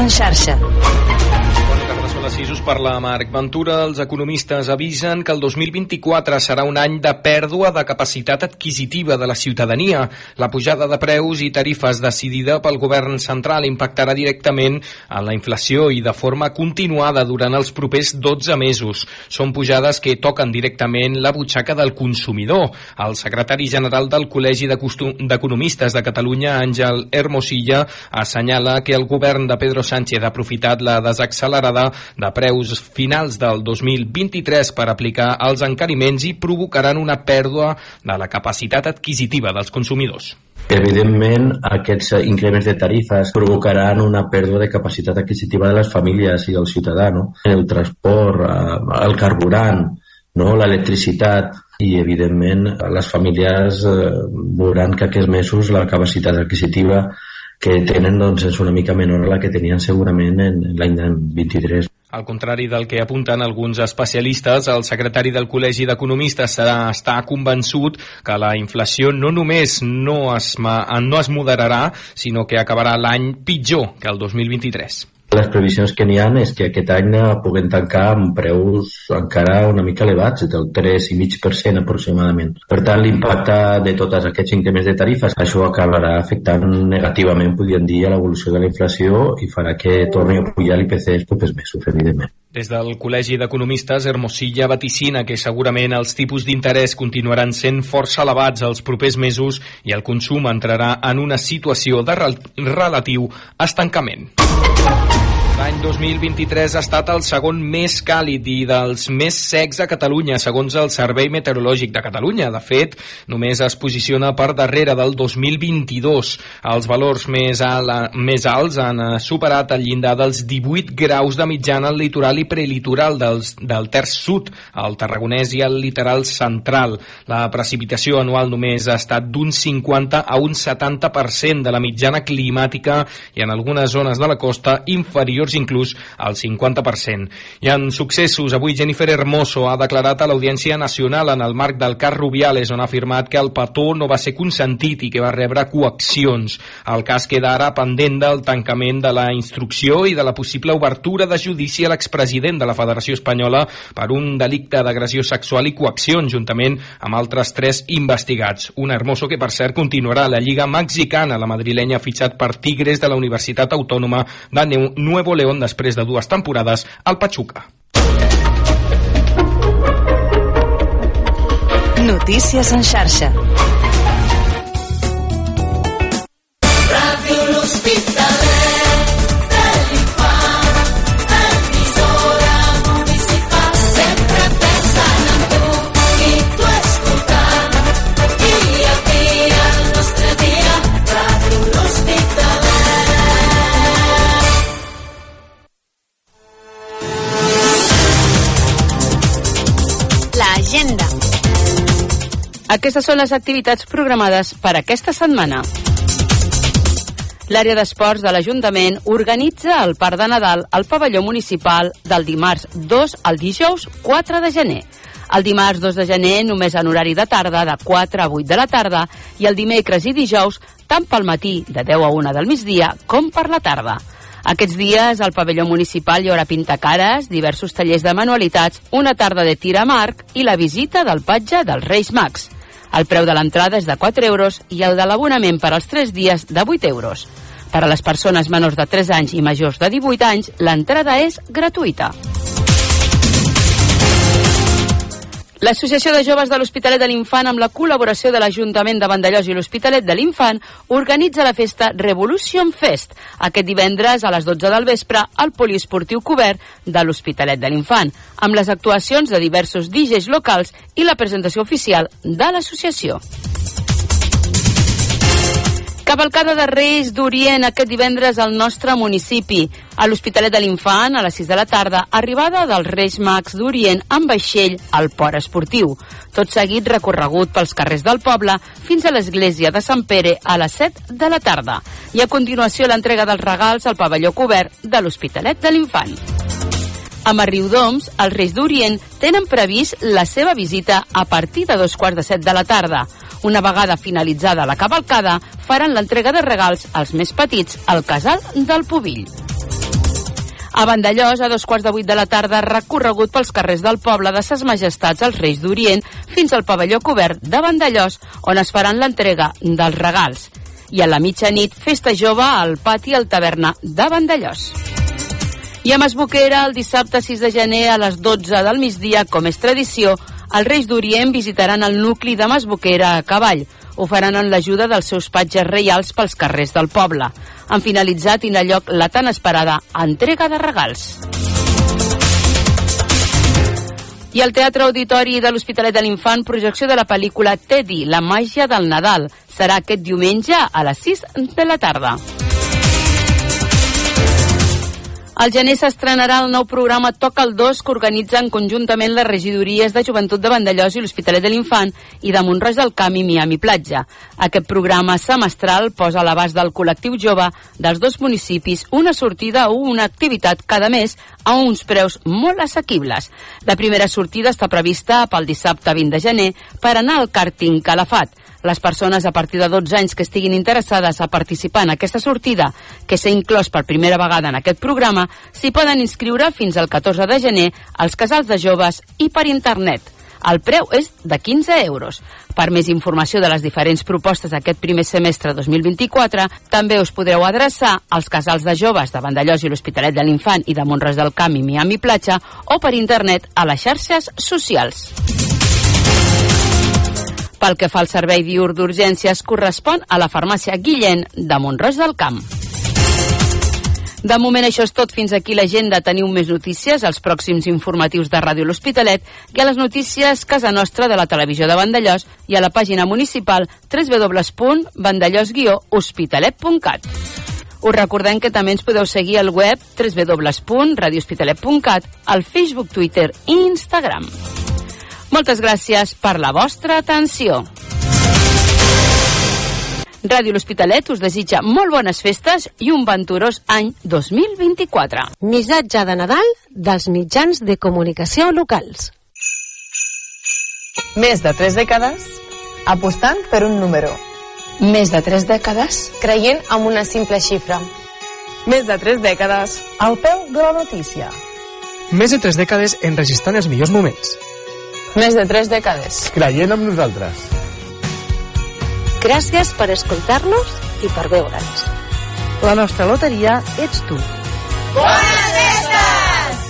En xarxa. Les 6 us parla Marc Ventura. Els economistes avisen que el 2024 serà un any de pèrdua de capacitat adquisitiva de la ciutadania. La pujada de preus i tarifes decidida pel govern central impactarà directament en la inflació i de forma continuada durant els propers 12 mesos. Són pujades que toquen directament la butxaca del consumidor. El secretari general del Col·legi d'Economistes de Catalunya, Àngel Hermosilla, assenyala que el govern de Pedro Sánchez ha aprofitat la desaccelerada de preus finals del 2023 per aplicar els encariments i provocaran una pèrdua de la capacitat adquisitiva dels consumidors. Evidentment, aquests increments de tarifes provocaran una pèrdua de capacitat adquisitiva de les famílies i del ciutadà, no? el transport, eh, el carburant, no? l'electricitat, i evidentment les famílies eh, veuran que aquests mesos la capacitat adquisitiva que tenen doncs, és una mica menor a la que tenien segurament en l'any 23. Al contrari del que apunten alguns especialistes, el secretari del Col·legi d'Economistes està convençut que la inflació no només no es, no es moderarà, sinó que acabarà l'any pitjor que el 2023. Les previsions que n'hi ha és que aquest any puguem tancar amb preus encara una mica elevats, del 3,5% aproximadament. Per tant, l'impacte de tots aquests increments de tarifes, això acabarà afectant negativament, podríem dir, a l'evolució de la inflació i farà que torni a pujar l'IPC els propers mesos, evidentment. Des del Col·legi d'Economistes, Hermosilla vaticina que segurament els tipus d'interès continuaran sent força elevats els propers mesos i el consum entrarà en una situació de rel relatiu estancament. L'any 2023 ha estat el segon més càlid i dels més secs a Catalunya, segons el Servei Meteorològic de Catalunya. De fet, només es posiciona per darrere del 2022. Els valors més, ala, més alts han eh, superat el llindar dels 18 graus de mitjana al litoral i prelitoral dels, del terç sud, al Tarragonès i al litoral central. La precipitació anual només ha estat d'un 50 a un 70% de la mitjana climàtica i en algunes zones de la costa inferiors superiors inclús al 50%. I en successos, avui Jennifer Hermoso ha declarat a l'Audiència Nacional en el marc del cas Rubiales on ha afirmat que el petó no va ser consentit i que va rebre coaccions. El cas queda ara pendent del tancament de la instrucció i de la possible obertura de judici a l'expresident de la Federació Espanyola per un delicte d'agressió sexual i coaccions, juntament amb altres tres investigats. Un Hermoso que, per cert, continuarà a la Lliga Mexicana. La madrilenya fitxat per Tigres de la Universitat Autònoma de Nuevo León després de dues temporades al Pachuca. Notícies en xarxa. Ràdio L'Hospitalet Aquestes són les activitats programades per aquesta setmana. L'àrea d'esports de l'Ajuntament organitza el Parc de Nadal al pavelló municipal del dimarts 2 al dijous 4 de gener. El dimarts 2 de gener només en horari de tarda de 4 a 8 de la tarda i el dimecres i dijous tant pel matí de 10 a 1 del migdia com per la tarda. Aquests dies al pavelló municipal hi haurà pintacares, diversos tallers de manualitats, una tarda de tir amb arc i la visita del patge dels Reis Mags. El preu de l'entrada és de 4 euros i el de l'abonament per als 3 dies de 8 euros. Per a les persones menors de 3 anys i majors de 18 anys, l'entrada és gratuïta. L'Associació de Joves de l'Hospitalet de l'Infant, amb la col·laboració de l'Ajuntament de Vandellós i l'Hospitalet de l'Infant, organitza la festa Revolution Fest aquest divendres a les 12 del vespre al poliesportiu cobert de l'Hospitalet de l'Infant, amb les actuacions de diversos DJs locals i la presentació oficial de l'associació. Cavalcada de Reis d'Orient aquest divendres al nostre municipi. A l'Hospitalet de l'Infant, a les 6 de la tarda, arribada dels Reis Mags d'Orient amb vaixell al port esportiu. Tot seguit recorregut pels carrers del poble fins a l'església de Sant Pere a les 7 de la tarda. I a continuació l'entrega dels regals al pavelló cobert de l'Hospitalet de l'Infant. A Riudoms, els Reis d'Orient tenen previst la seva visita a partir de dos quarts de set de la tarda Una vegada finalitzada la cavalcada, faran l'entrega de regals als més petits al casal del Pubill. A Vandellós, a dos quarts de vuit de la tarda, recorregut pels carrers del poble de Ses Majestats als Reis d'Orient fins al pavelló cobert de Vandellós, on es faran l'entrega dels regals. I a la mitjanit, festa jove al pati al taverna de Vandellós. I a Masboquera, el dissabte 6 de gener a les 12 del migdia, com és tradició, els Reis d'Orient visitaran el nucli de Masboquera a cavall. Ho faran en l'ajuda dels seus patges reials pels carrers del poble. Han finalitzat i lloc la tan esperada entrega de regals. I al Teatre Auditori de l'Hospitalet de l'Infant, projecció de la pel·lícula Teddy, la màgia del Nadal. Serà aquest diumenge a les 6 de la tarda. Al gener s'estrenarà el nou programa Toca el 2 que organitzen conjuntament les regidories de Joventut de Vandellós i l'Hospitalet de l'Infant i de Montroig del Camp i Miami Platja. Aquest programa semestral posa a l'abast del col·lectiu jove dels dos municipis una sortida o una activitat cada mes a uns preus molt assequibles. La primera sortida està prevista pel dissabte 20 de gener per anar al càrting Calafat. Les persones a partir de 12 anys que estiguin interessades a participar en aquesta sortida, que s'ha inclòs per primera vegada en aquest programa, s'hi poden inscriure fins al 14 de gener als casals de joves i per internet. El preu és de 15 euros. Per més informació de les diferents propostes d'aquest primer semestre 2024, també us podreu adreçar als casals de joves de Vandellós i l'Hospitalet de l'Infant i de Montres del Camp i Miami Platja o per internet a les xarxes socials. Pel que fa al servei diur d'urgències, correspon a la farmàcia Guillén de Montroig del Camp. De moment això és tot. Fins aquí l'agenda. Teniu més notícies als pròxims informatius de Ràdio L'Hospitalet i a les notícies Casa Nostra de la televisió de Vandellós i a la pàgina municipal www.vandellós-hospitalet.cat. Us recordem que també ens podeu seguir al web www.radiohospitalet.cat, al Facebook, Twitter i Instagram. Moltes gràcies per la vostra atenció. Ràdio L'Hospitalet us desitja molt bones festes i un venturós any 2024. Missatge de Nadal dels mitjans de comunicació locals. Més de tres dècades apostant per un número. Més de tres dècades creient en una simple xifra. Més de tres dècades al peu de la notícia. Més de tres dècades enregistrant els millors moments. Més de tres dècades. Creient en nosaltres. Gràcies per escoltar-nos i per veure'ns. La nostra loteria ets tu. Bones festes!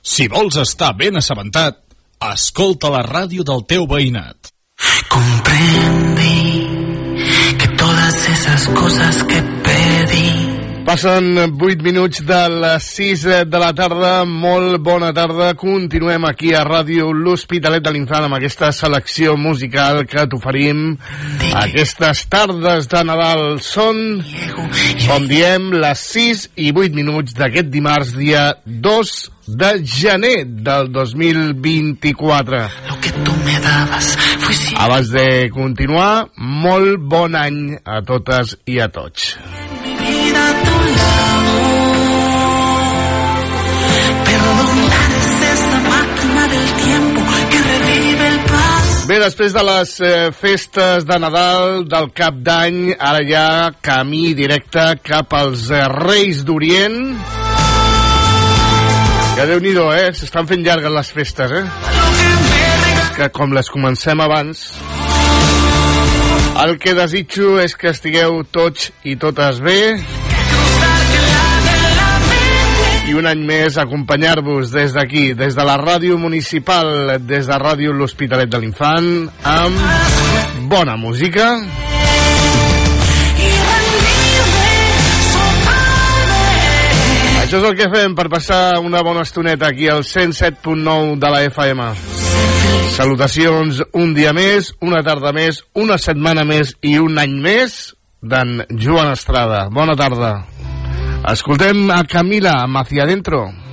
Si vols estar ben assabentat, escolta la ràdio del teu veïnat. Todas esas cosas que pedí Passen 8 minuts de les 6 de la tarda. Molt bona tarda. Continuem aquí a Ràdio L'Hospitalet de l'Infant amb aquesta selecció musical que t'oferim aquestes tardes de Nadal. Són, com diem, les 6 i 8 minuts d'aquest dimarts, dia 2 de gener del 2024. Abans de continuar, molt bon any a totes i a tots. Bé, després de les eh, festes de Nadal, del Cap d'Any, ara ja camí directe cap als eh, Reis d'Orient. Ja déu nhi eh? S'estan fent llargues les festes, eh? Que com les comencem abans... El que desitjo és que estigueu tots i totes bé i un any més acompanyar-vos des d'aquí, des de la ràdio municipal, des de ràdio L'Hospitalet de l'Infant, amb bona música. Això és el que fem per passar una bona estoneta aquí al 107.9 de la FM. Salutacions un dia més, una tarda més, una setmana més i un any més d'en Joan Estrada. Bona tarda. Escoltem a Camila amb Hacia Adentro. Fue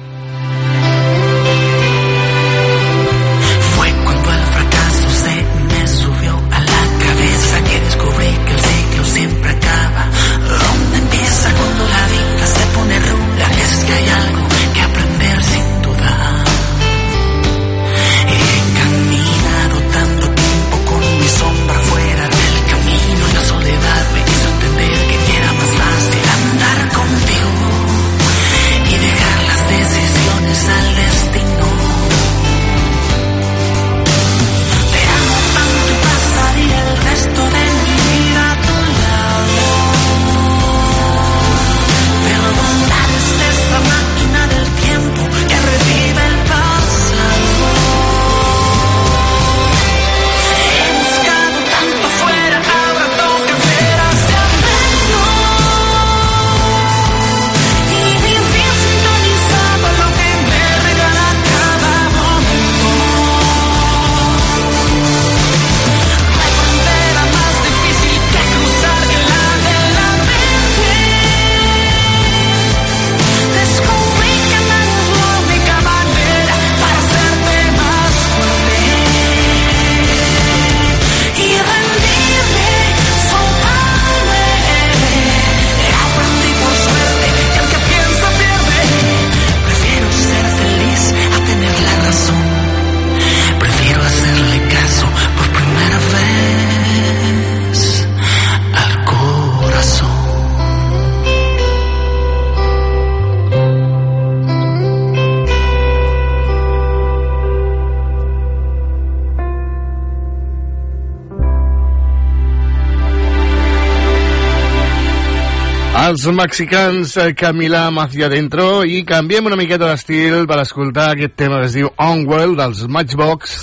els mexicans eh, Camila Macia Dentro i canviem una miqueta d'estil per escoltar aquest tema que es diu Onwell dels Matchbox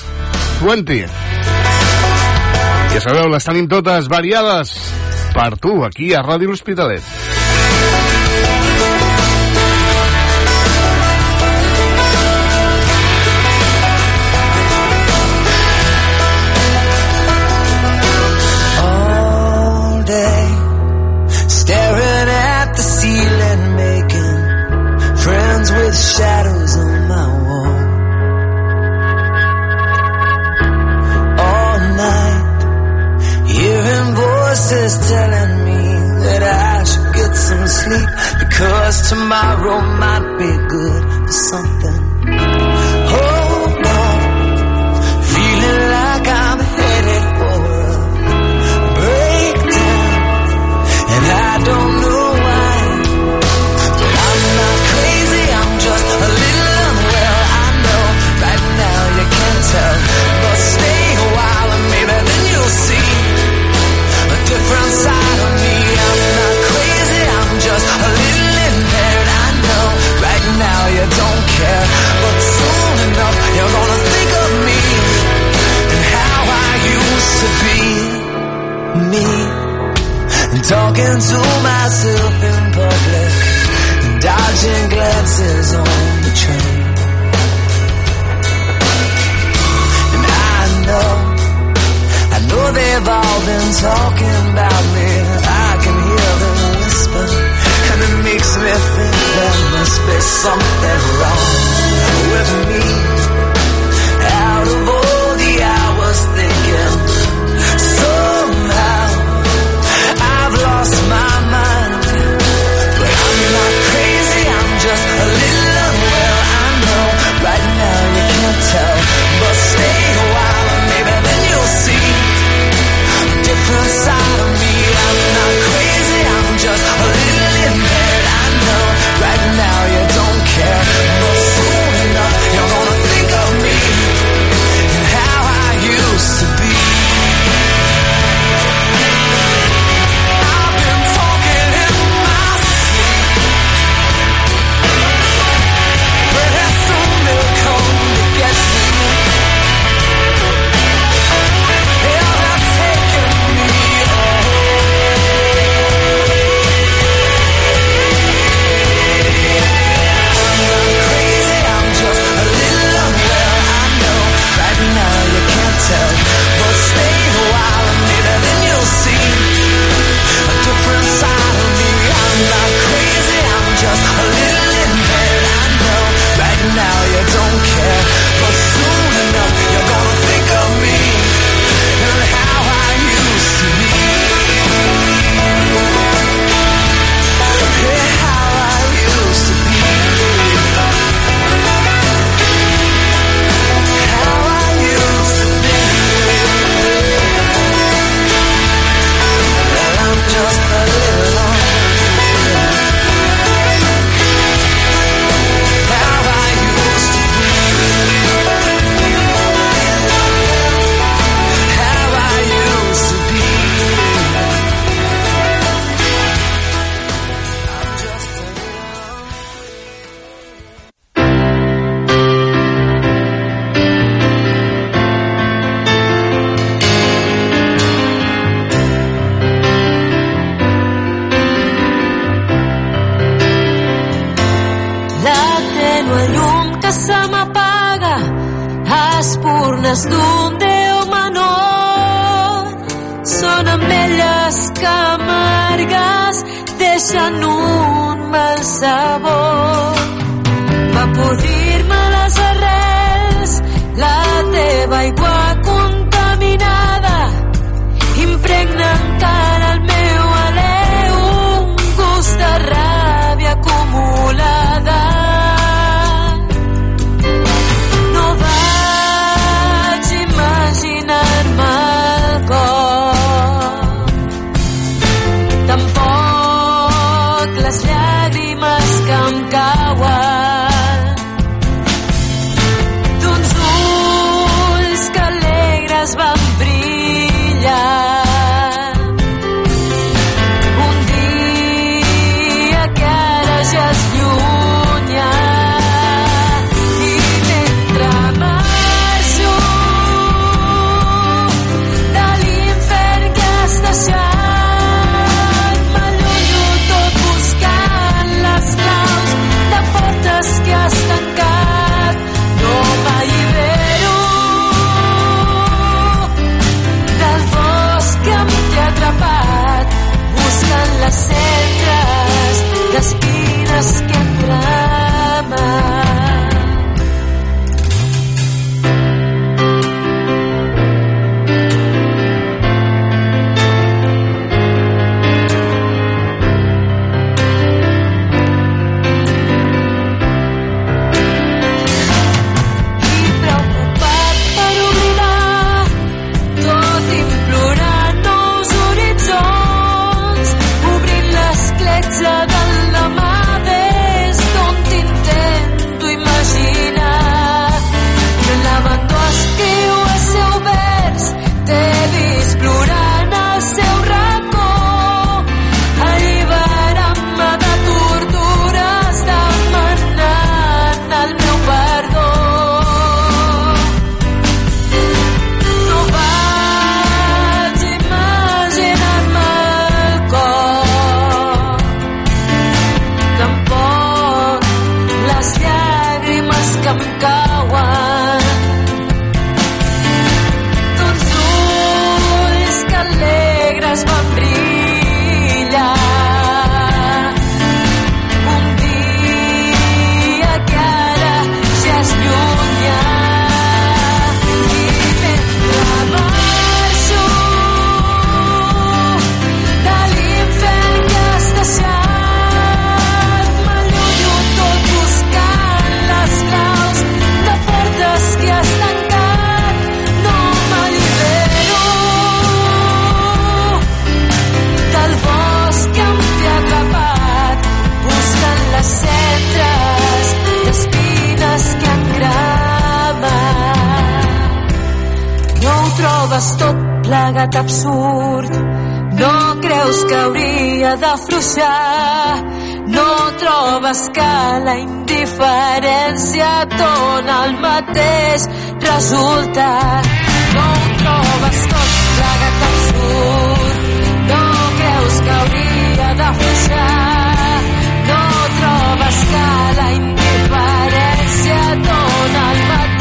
20. Ja sabeu, les tenim totes variades per tu, aquí a Ràdio L'Hospitalet. voices telling me that I should get some sleep because tomorrow might be good for something. something wrong with me. Plegat absurd. No creus que hauria d'afluixar no trobes que la indiferència dona el mateix resultat. No ho trobes tot plegat absurd. No creus que hauria d'afluixar no trobes que la indiferència dona el mateix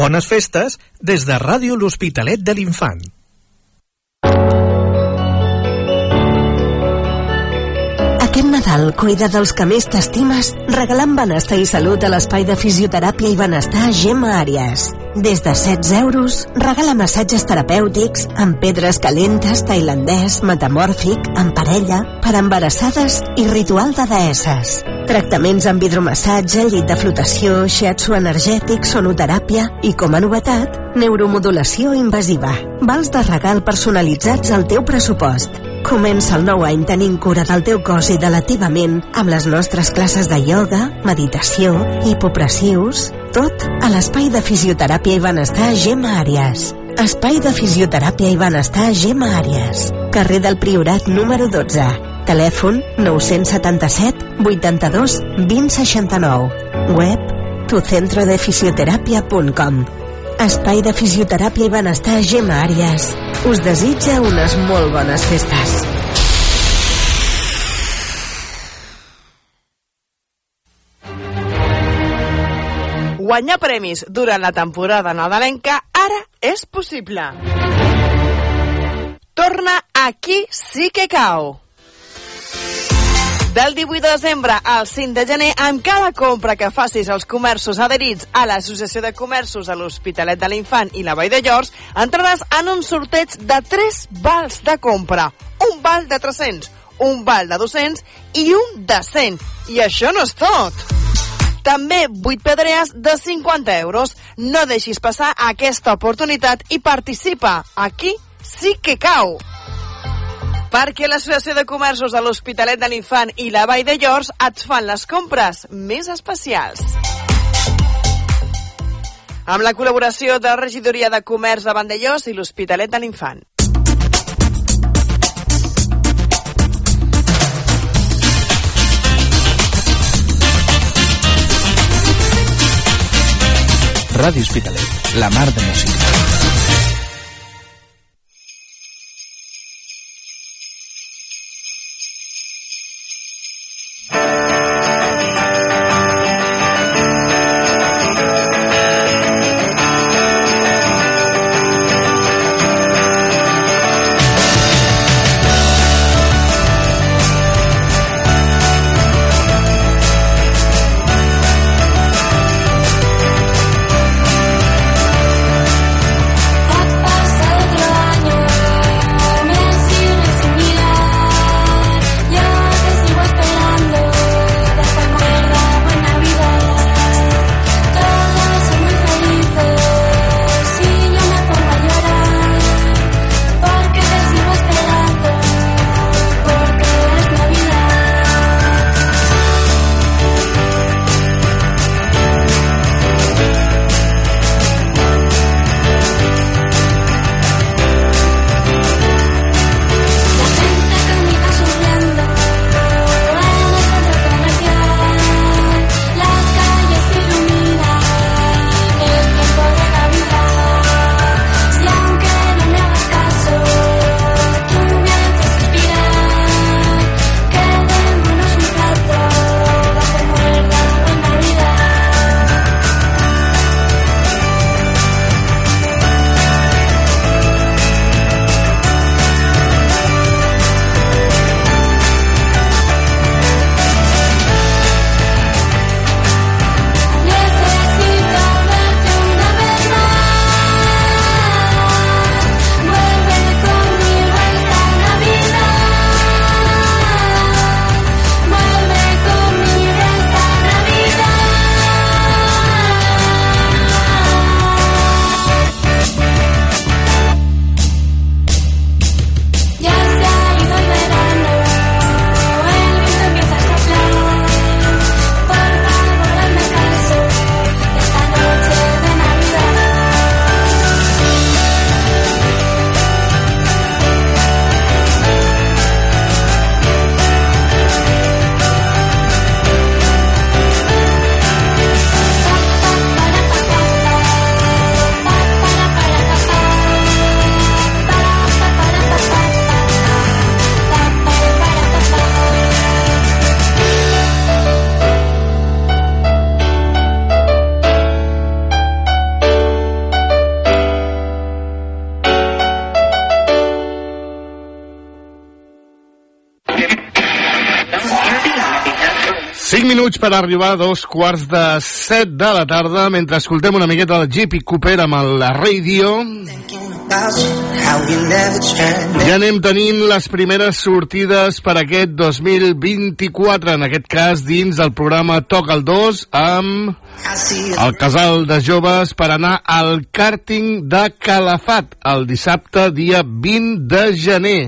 Bones festes des de Ràdio L'Hospitalet de l'Infant. Aquest Nadal cuida dels que més t'estimes regalant benestar i salut a l'espai de fisioteràpia i benestar Gemma Àries. Des de 16 euros, regala massatges terapèutics amb pedres calentes, tailandès, metamòrfic, en parella, per embarassades i ritual de deesses. Tractaments amb hidromassatge, llit de flotació, shiatsu energètic, sonoteràpia i, com a novetat, neuromodulació invasiva. Vals de regal personalitzats al teu pressupost. Comença el nou any tenint cura del teu cos i de la teva ment amb les nostres classes de ioga, meditació, hipopressius, tot a l'espai de fisioteràpia i benestar Gemma Àries. Espai de fisioteràpia i benestar Gemma Àries. Carrer del Priorat número 12. Telèfon 977 82 2069. Web tucentrodefisioterapia.com Espai de fisioteràpia i benestar Gemma Àries. Us desitja unes molt bones festes. Guanyar premis durant la temporada nadalenca ara és possible. Torna aquí sí que cau. Del 18 de desembre al 5 de gener, amb cada compra que facis als comerços adherits a l'Associació de Comerços de l'Hospitalet de l'Infant i la Vall de Llors, entraràs en un sorteig de 3 vals de compra. Un val de 300, un val de 200 i un de 100. I això no és tot! També 8 pedrees de 50 euros. No deixis passar aquesta oportunitat i participa. Aquí sí que cau. Perquè l'Associació de Comerços de l'Hospitalet de l'Infant i la Vall de Llors et fan les compres més especials. amb la col·laboració de Regidoria de Comerç de Vandellós i l'Hospitalet de l'Infant. Ràdio Hospitalet, la mar de música. Cinc minuts per arribar a dos quarts de set de la tarda mentre escoltem una miqueta del Jeepy Cooper amb la radio. Ja anem tenint les primeres sortides per aquest 2024, en aquest cas dins del programa Toca el 2 amb el casal de joves per anar al càrting de Calafat el dissabte dia 20 de gener.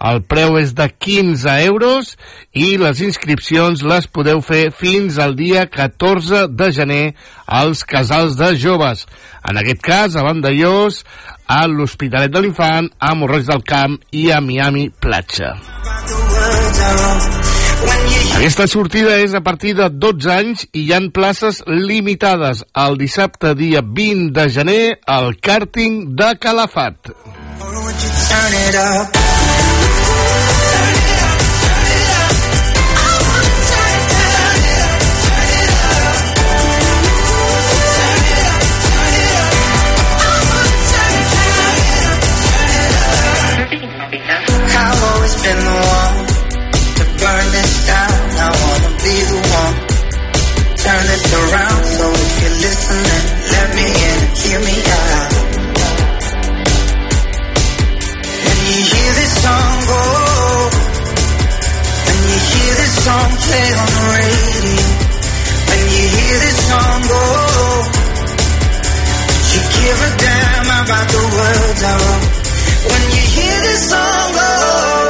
El preu és de 15 euros i les inscripcions les podeu fer fins al dia 14 de gener als casals de joves. En aquest cas, a Vandellós, a l'Hospitalet de l'Infant, a Morroig del Camp i a Miami Platja. Aquesta sortida és a partir de 12 anys i hi han places limitades. El dissabte, dia 20 de gener, al càrting de Calafat. I've always been the one to burn this down. I wanna be the one turn this around. So if you're listening, let me in hear me out. When you hear this song go, when you hear this song play on the radio, when you hear this song go, you give a damn about the words I oh. wrote. When you hear this song go,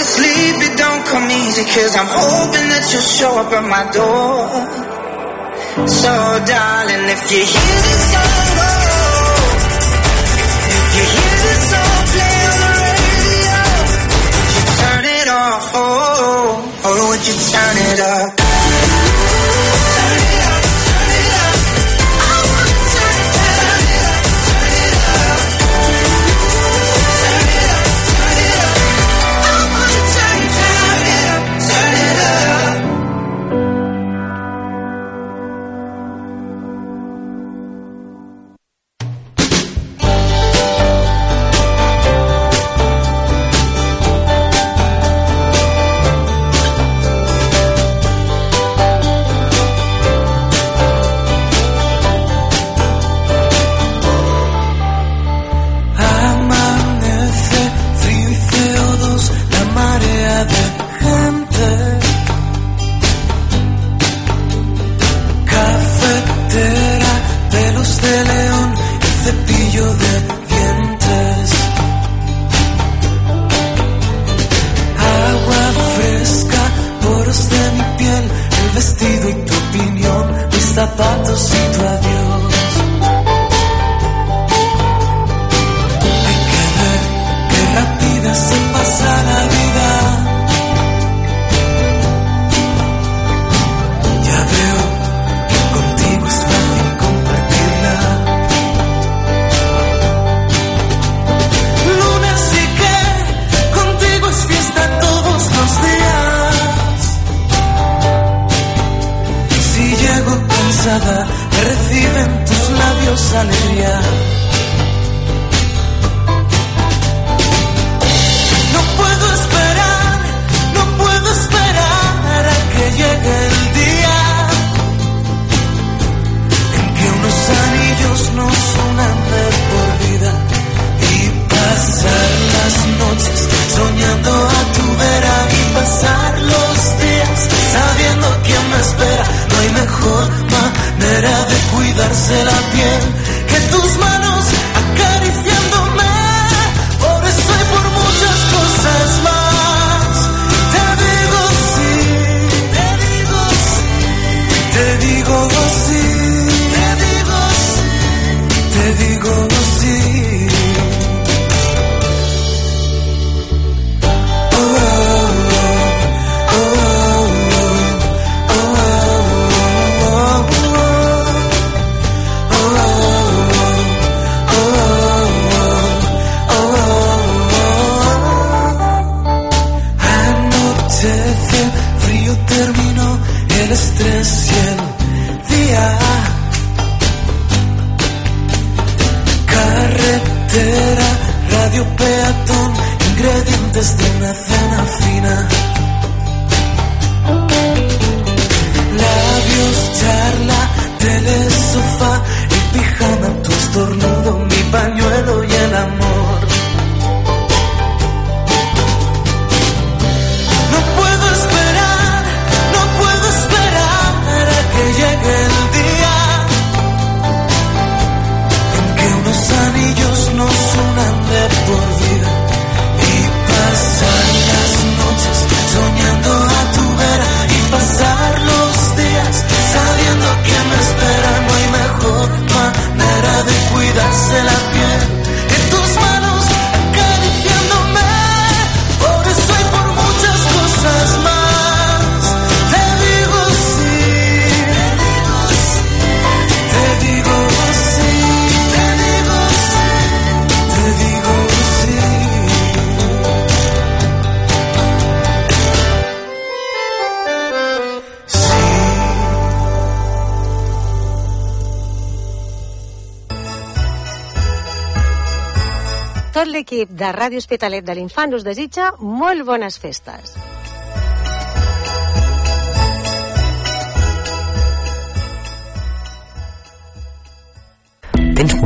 come easy cause I'm hoping that you'll show up at my door. So darling if you hear this song go If you hear this song play on the radio. Would you turn it off? Oh, oh, oh would you turn it up? Tot l'equip de Ràdio Hospitalet de l'Infant us desitja molt bones festes.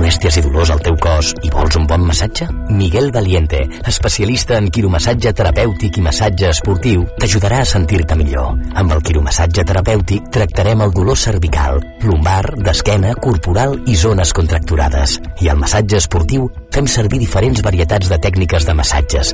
Molèsties i dolors al teu cos i vols un bon massatge? Miguel Valiente, especialista en quiromassatge terapèutic i massatge esportiu, t'ajudarà a sentir-te millor. Amb el quiromassatge terapèutic tractarem el dolor cervical, lumbar, d'esquena, corporal i zones contracturades. I al massatge esportiu fem servir diferents varietats de tècniques de massatges,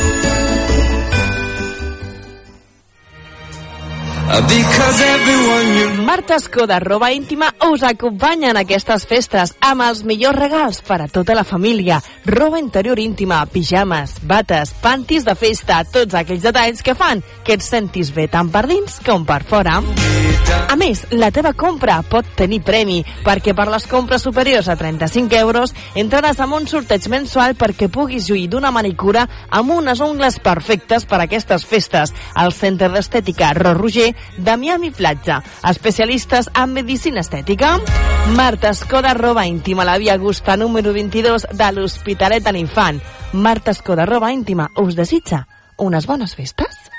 Marta Escoda, roba íntima, us acompanya en aquestes festes amb els millors regals per a tota la família. Roba interior íntima, pijames, bates, pantis de festa, tots aquells detalls que fan que et sentis bé tant per dins com per fora. A més, la teva compra pot tenir premi, perquè per les compres superiors a 35 euros entraràs en un sorteig mensual perquè puguis lluir d'una manicura amb unes ungles perfectes per a aquestes festes al Centre d'Estètica Ro Roger de Miami Platja. Especialistes en medicina estètica. Marta Escoda, roba íntima, la via Augusta, número 22 de l'Hospitalet de l'Infant. Marta Escoda, roba íntima, us desitja unes bones festes?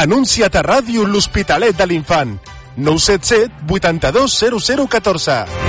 Anuncia't a ràdio l'Hospitalet de l'Infant. 977 82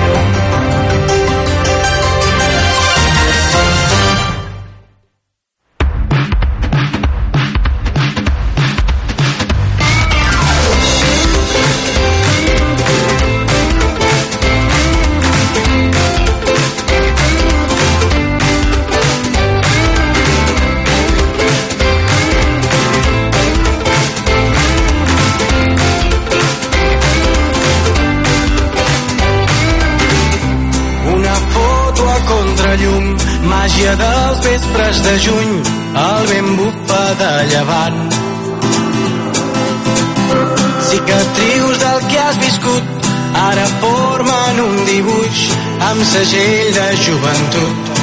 segell de joventut.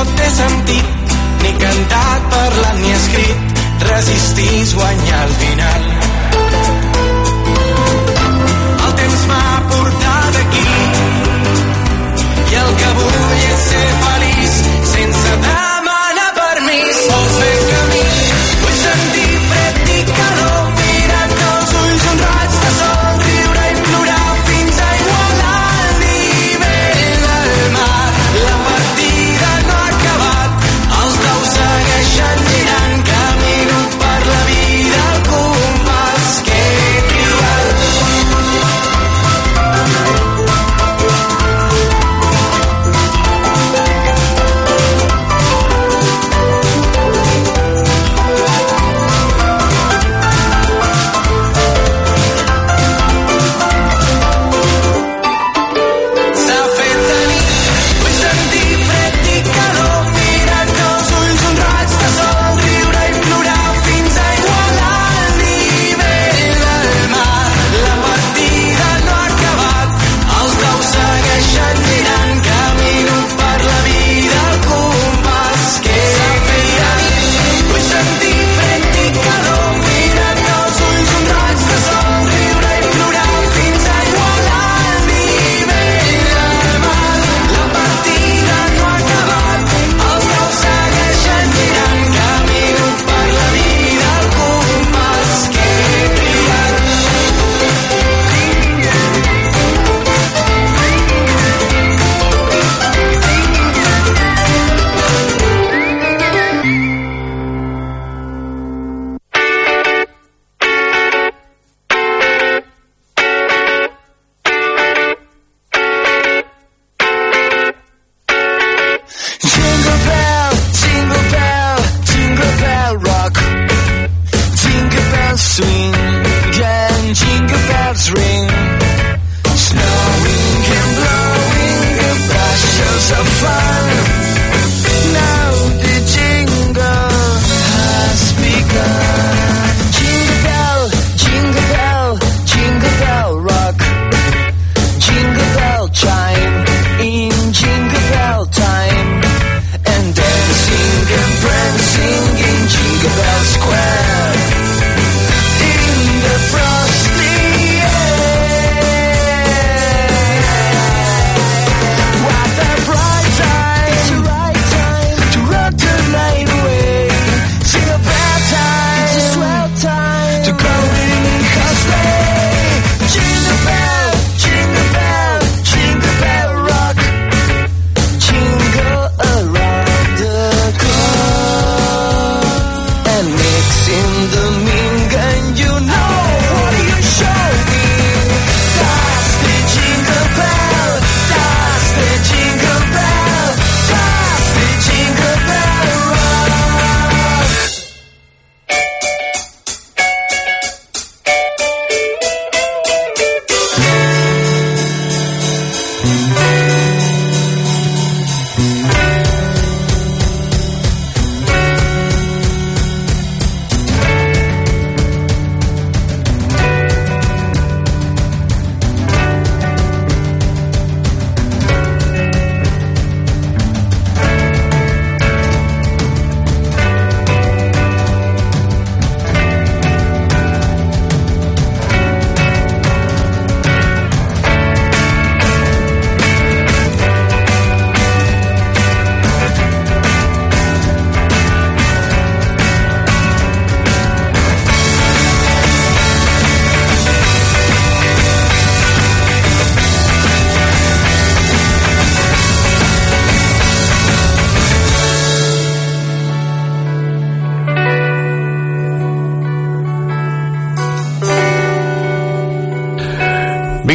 No té sentit, ni cantat, parlat ni escrit, resistís guanyar al final.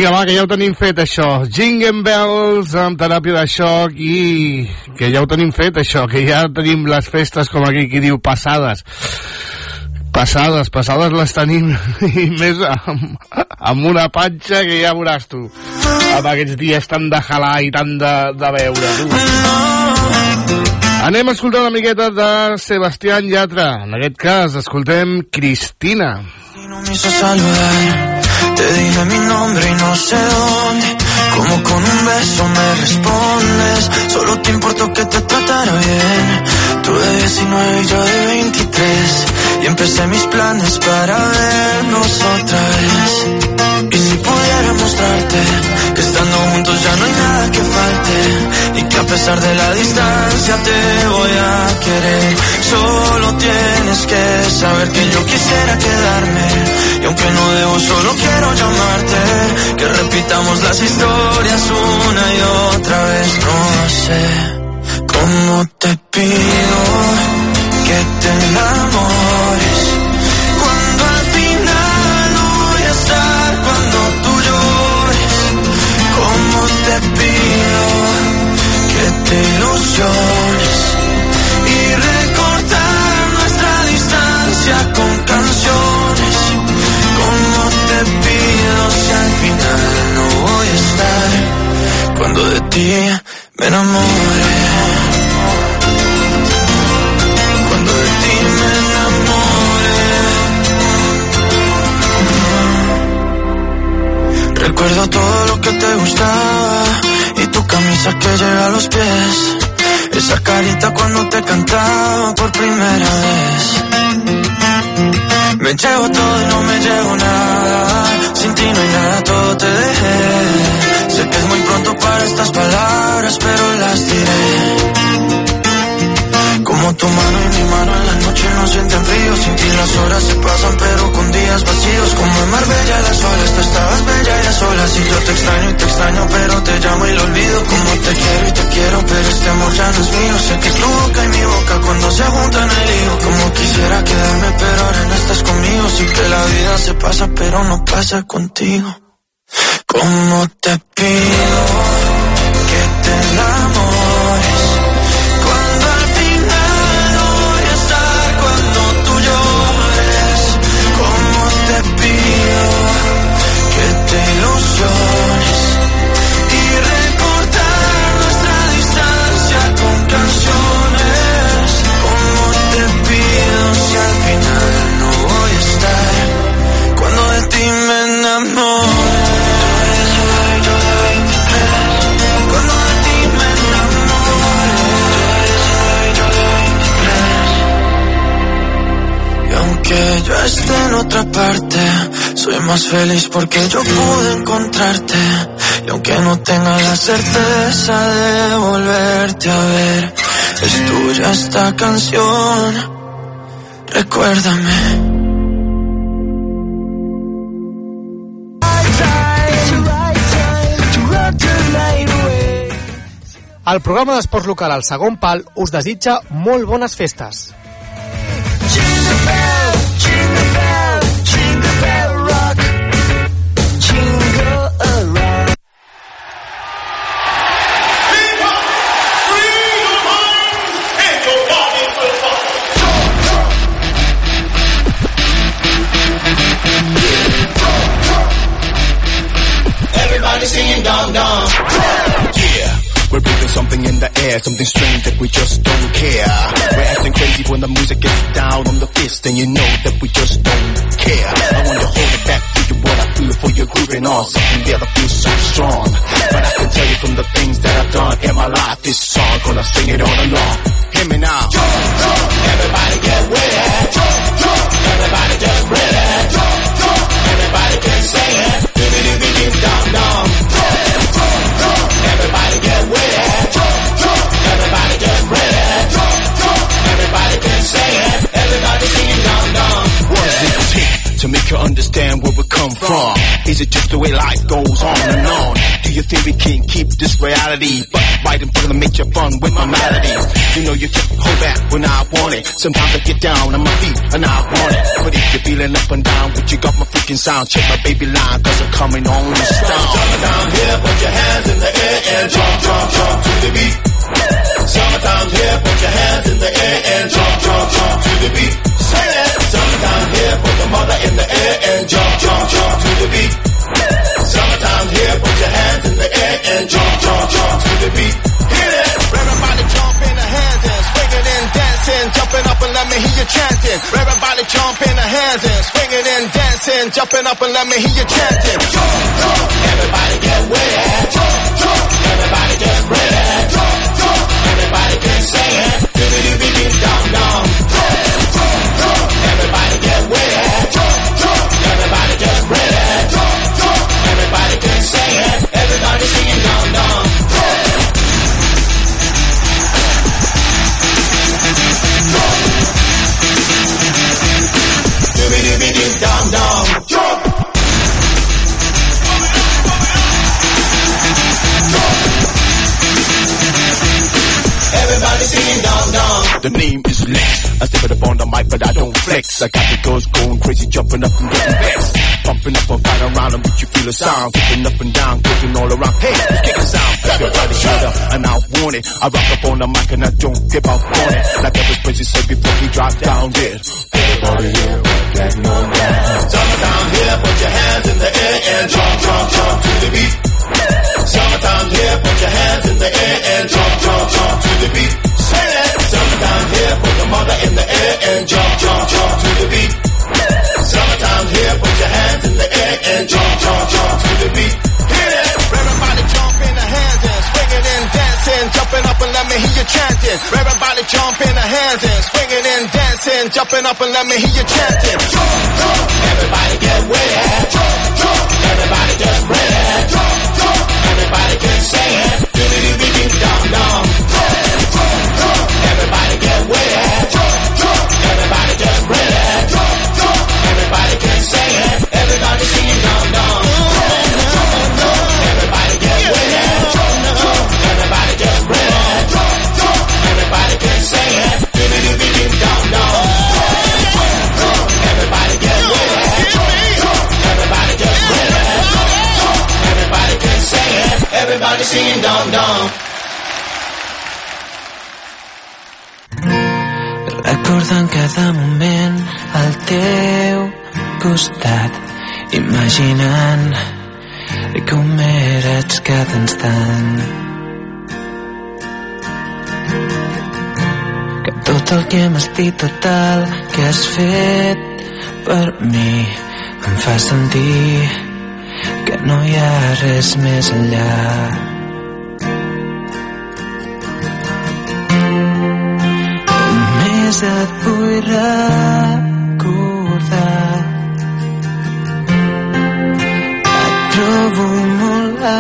Vinga, va, que ja ho tenim fet, això. Jingle Bells amb teràpia de xoc i que ja ho tenim fet, això, que ja tenim les festes, com aquí qui diu, passades. Passades, passades les tenim i més amb, amb una panxa que ja veuràs tu. Amb aquests dies tan de jalar i tant de, de veure, tu. Anem a escoltar una miqueta de Sebastián Yatra. En aquest cas, escoltem Cristina. no me hizo saludar. Te dije mi nombre y no sé dónde. Como con un beso me respondes. Solo te importó que te tratara bien. Tú de 19 y yo de 23. Y empecé mis planes para vernos otra vez. Y si pudiera mostrarte que estando juntos ya no hay nada que falte. Y que a pesar de la distancia te voy a querer. Solo tienes que saber que yo quisiera quedarme. Y aunque no debo, solo quiero llamarte. Que repitamos las historias una y otra vez. No sé cómo te pido que te enamores. Me enamore. Cuando de ti me enamore. Recuerdo todo lo que te gustaba y tu camisa que llega a los pies. Esa carita cuando te cantaba por primera vez. Me llevo todo y no me llevo nada. Sin ti no hay nada, todo te dejé. Sé que es muy pronto para estas palabras, pero las diré. Tu mano y mi mano en la noche no sienten frío. Sin ti las horas se pasan, pero con días vacíos. Como en Marbella las olas, tú estabas bella y a solas. Y yo te extraño y te extraño, pero te llamo y lo olvido. Como te quiero y te quiero, pero este amor ya no es mío. Sé que tu boca y mi boca cuando se juntan el lío. Como quisiera quedarme, pero ahora no estás conmigo. Sí que la vida se pasa, pero no pasa contigo. Como te pido aunque yo esté en otra parte, soy más feliz porque yo pude encontrarte. Y aunque no tenga la certeza de volverte a ver, es tuya esta canción. Recuérdame. El programa d'esports local al segon pal us desitja molt bones festes. Everybody we're building something in the air, something strange that we just don't care. We're acting crazy when the music gets down on the fist, and you know that we just don't care. I want to hold it back you what I feel for your grooving on something that I feel so strong. But I can tell you from the things that I've done in my life, this song gonna sing it all along. Hear me now. Jump, jump, Everybody get with it. Everybody just ready. Everybody can sing it. Dibby-dibby-dib dum dum. Everybody get with it. Everybody get ready. Everybody can say it. Everybody singing dum dum. What it take to make you understand where we come from? Is it just the way life goes on and on? Do you think we can keep this reality? But right in front of make you fun with my melodies. You know you can't hold back when I want it. Sometimes I get down on my feet and I want it. But if you're feeling up and down, what you got my feet making sound. Check my baby line, cause I'm coming on strong. Summertime here, put your hands in the air hands in the air and jump, jump, jump to the beat. Say that. Summertime here, put the mother in the air and jump, jump, jump to the beat. Summertime here, put your hands in the air and jump, jump, jump to the beat. Hear that? Everybody jump in the hands and swinging and dancing, jumping up and let me hear you chanting. Everybody jump in the hands and swinging and dancing, jumping up and let me hear you chanting. Jump, jump, everybody get wet. Jump, jump, everybody get ready. Jump, jump, everybody get singing. I step it up on the mic, but I don't flex. I got the girls going crazy, jumping up and getting vexed. Pumping up and right around them, but you feel the sound. Kicking up and down, kicking all around. Hey, kick a sound. Everybody shut up, and I want it. I rock up on the mic and I don't give up on it. Like Elvis Presley said before he dropped down dead. Everybody here, getting on down. Summertime here, put your hands in the air and jump, jump, jump to the beat. Summertime here, put your hands in the air and jump, jump, jump to the beat. Summertime here, put your mother in the air and jump, jump, jump to the beat. Summertime here, put your hands in the air and jump, jump, jump to the beat. Hear that? Everybody jump in the hands and swinging and dancing, jumping up and let me hear you chanting. Everybody jump in the hands and swinging and dancing, jumping up and let me hear you chanting. Jump, jump, everybody get wet. Jump, jump, everybody get ready. Jump, jump, everybody get singing. Everybody singing dum dum. Recordant cada moment al teu costat, imaginant com eres cada instant. Que tot el que hem estit, tot el que has fet per mi em fa sentir que no hi ha res més enllà. Només et vull recordar Et trobo molt a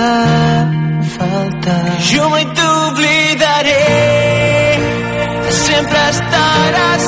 faltar Jo mai t'oblidaré Sempre estaràs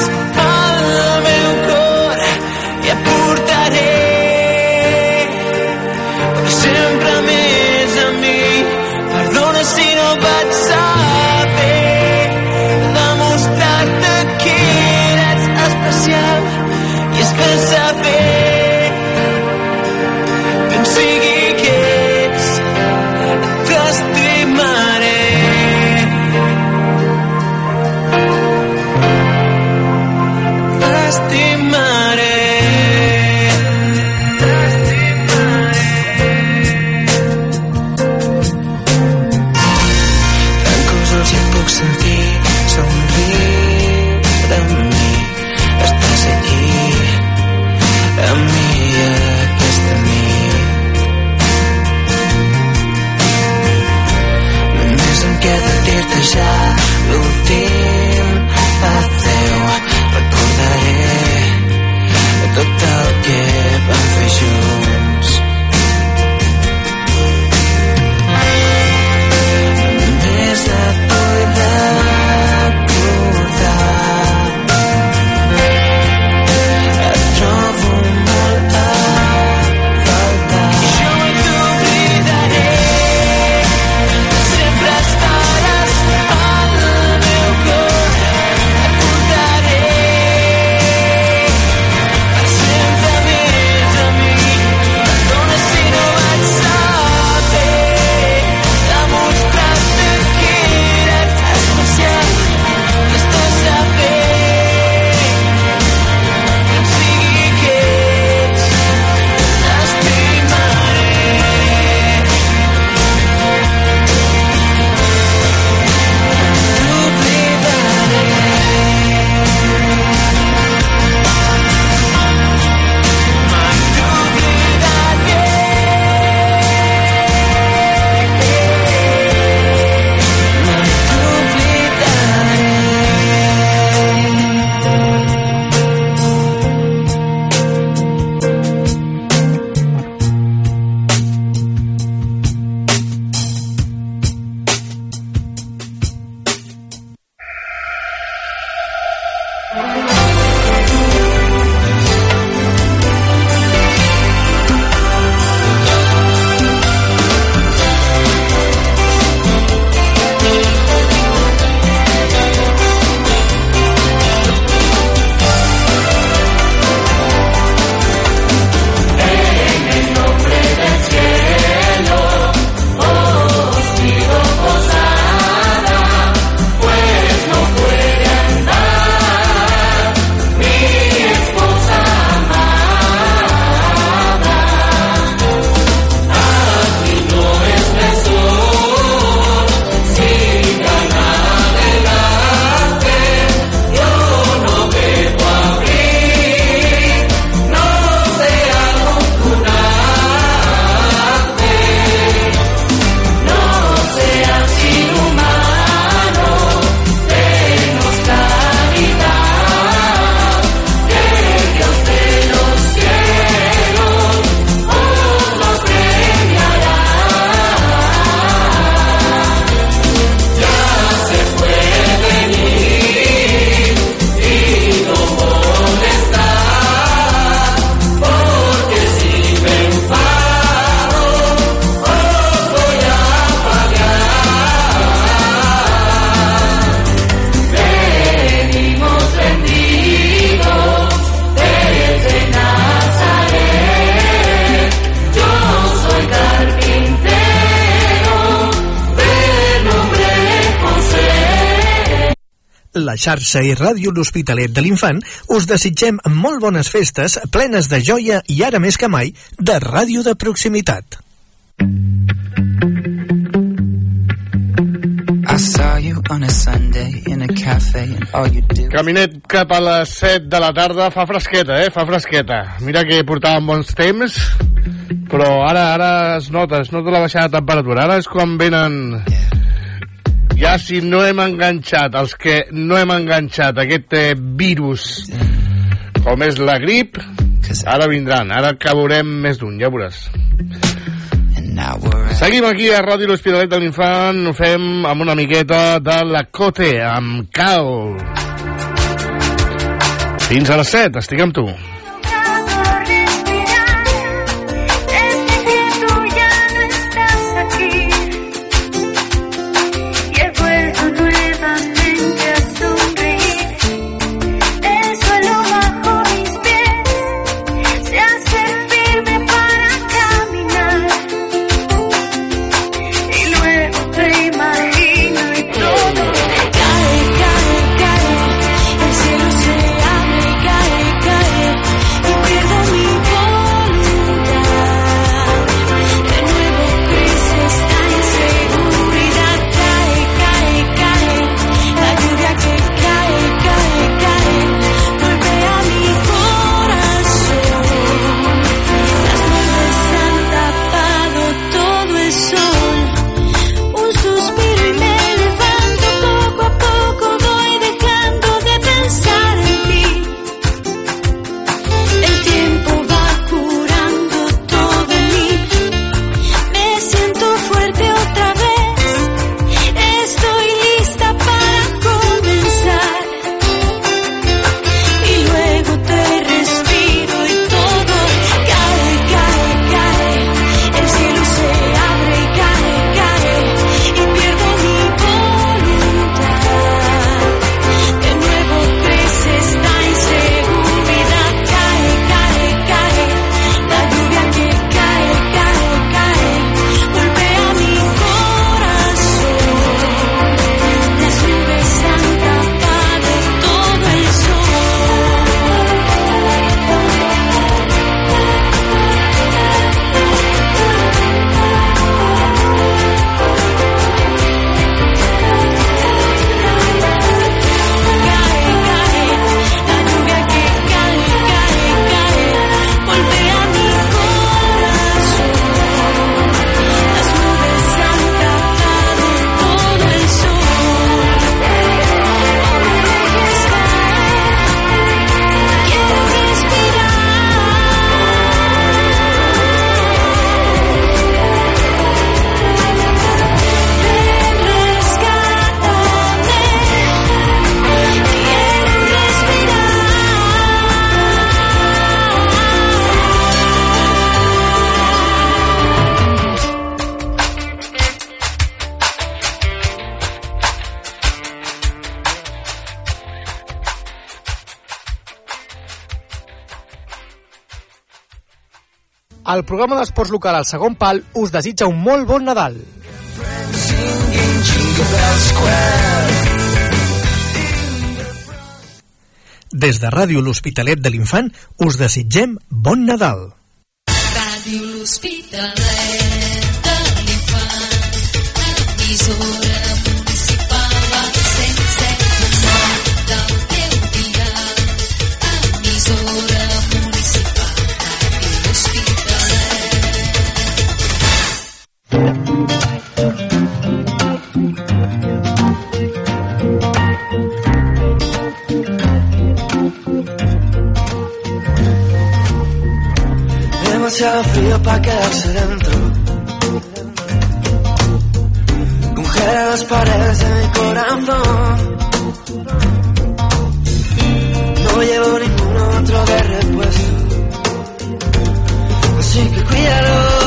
la xarxa i ràdio L'Hospitalet de l'Infant us desitgem molt bones festes, plenes de joia i ara més que mai, de ràdio de proximitat. Caminet cap a les 7 de la tarda, fa fresqueta, eh? Fa fresqueta. Mira que portàvem bons temps, però ara ara es nota, es nota la baixada de temperatura. Ara és quan venen... Ja si no hem enganxat, els que no hem enganxat aquest eh, virus, com és la grip, ara vindran, ara veurem més d'un, ja veuràs. Seguim aquí a Ràdio L'Hospitalet de l'Infant, ho fem amb una miqueta de la Cote, amb Cal. Fins a les 7, estic amb tu. El programa d'esports local al segon pal us desitja un molt bon Nadal. Des de Ràdio L'Hospitalet de l'Infant us desitgem bon Nadal. Ràdio L'Hospitalet de l'Infant, Demasiado frío para quedarse dentro. Congela las paredes de mi corazón. No llevo ningún otro de repuesto. Así que cuídalo.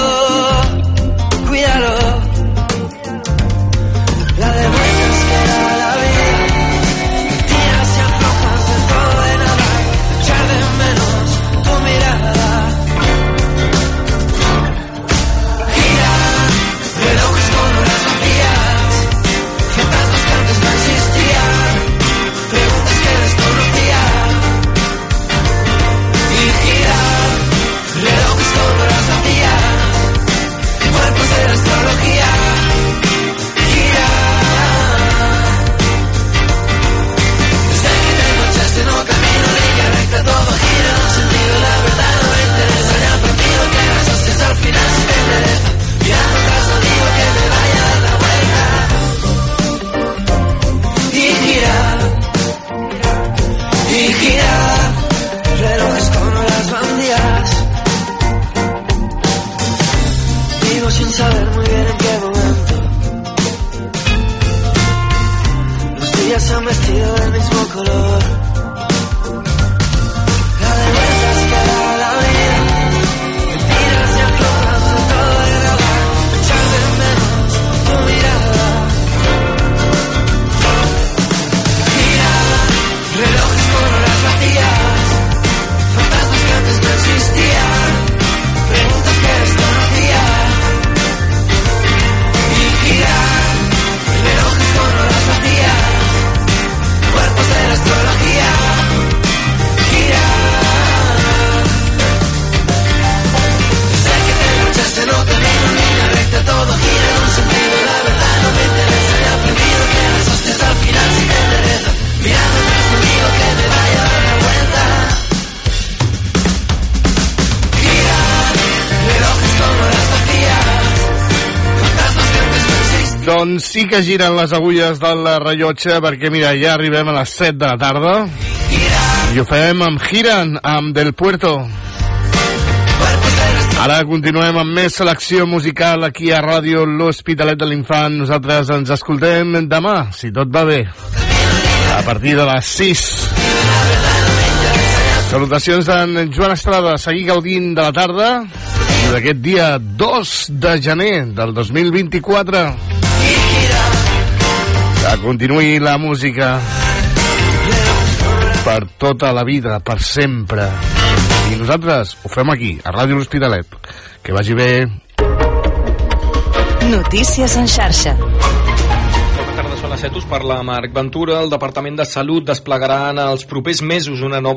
me vienen devorando. Los días han vestido del mismo color. Doncs sí que giren les agulles del rellotge perquè, mira, ja arribem a les 7 de la tarda i ho fem amb Giran, amb Del Puerto. Ara continuem amb més selecció musical aquí a Ràdio L'Hospitalet de l'Infant. Nosaltres ens escoltem demà, si tot va bé, a partir de les 6. Salutacions d'en Joan Estrada. Seguir gaudint de la tarda d'aquest dia 2 de gener del 2024. Que continuï la música per tota la vida, per sempre. I nosaltres ho fem aquí, a Ràdio L'Hospitalet. Que vagi bé. Notícies en xarxa. Bona tarda, són les 7, us parla Marc Ventura. El Departament de Salut desplegarà en els propers mesos una nova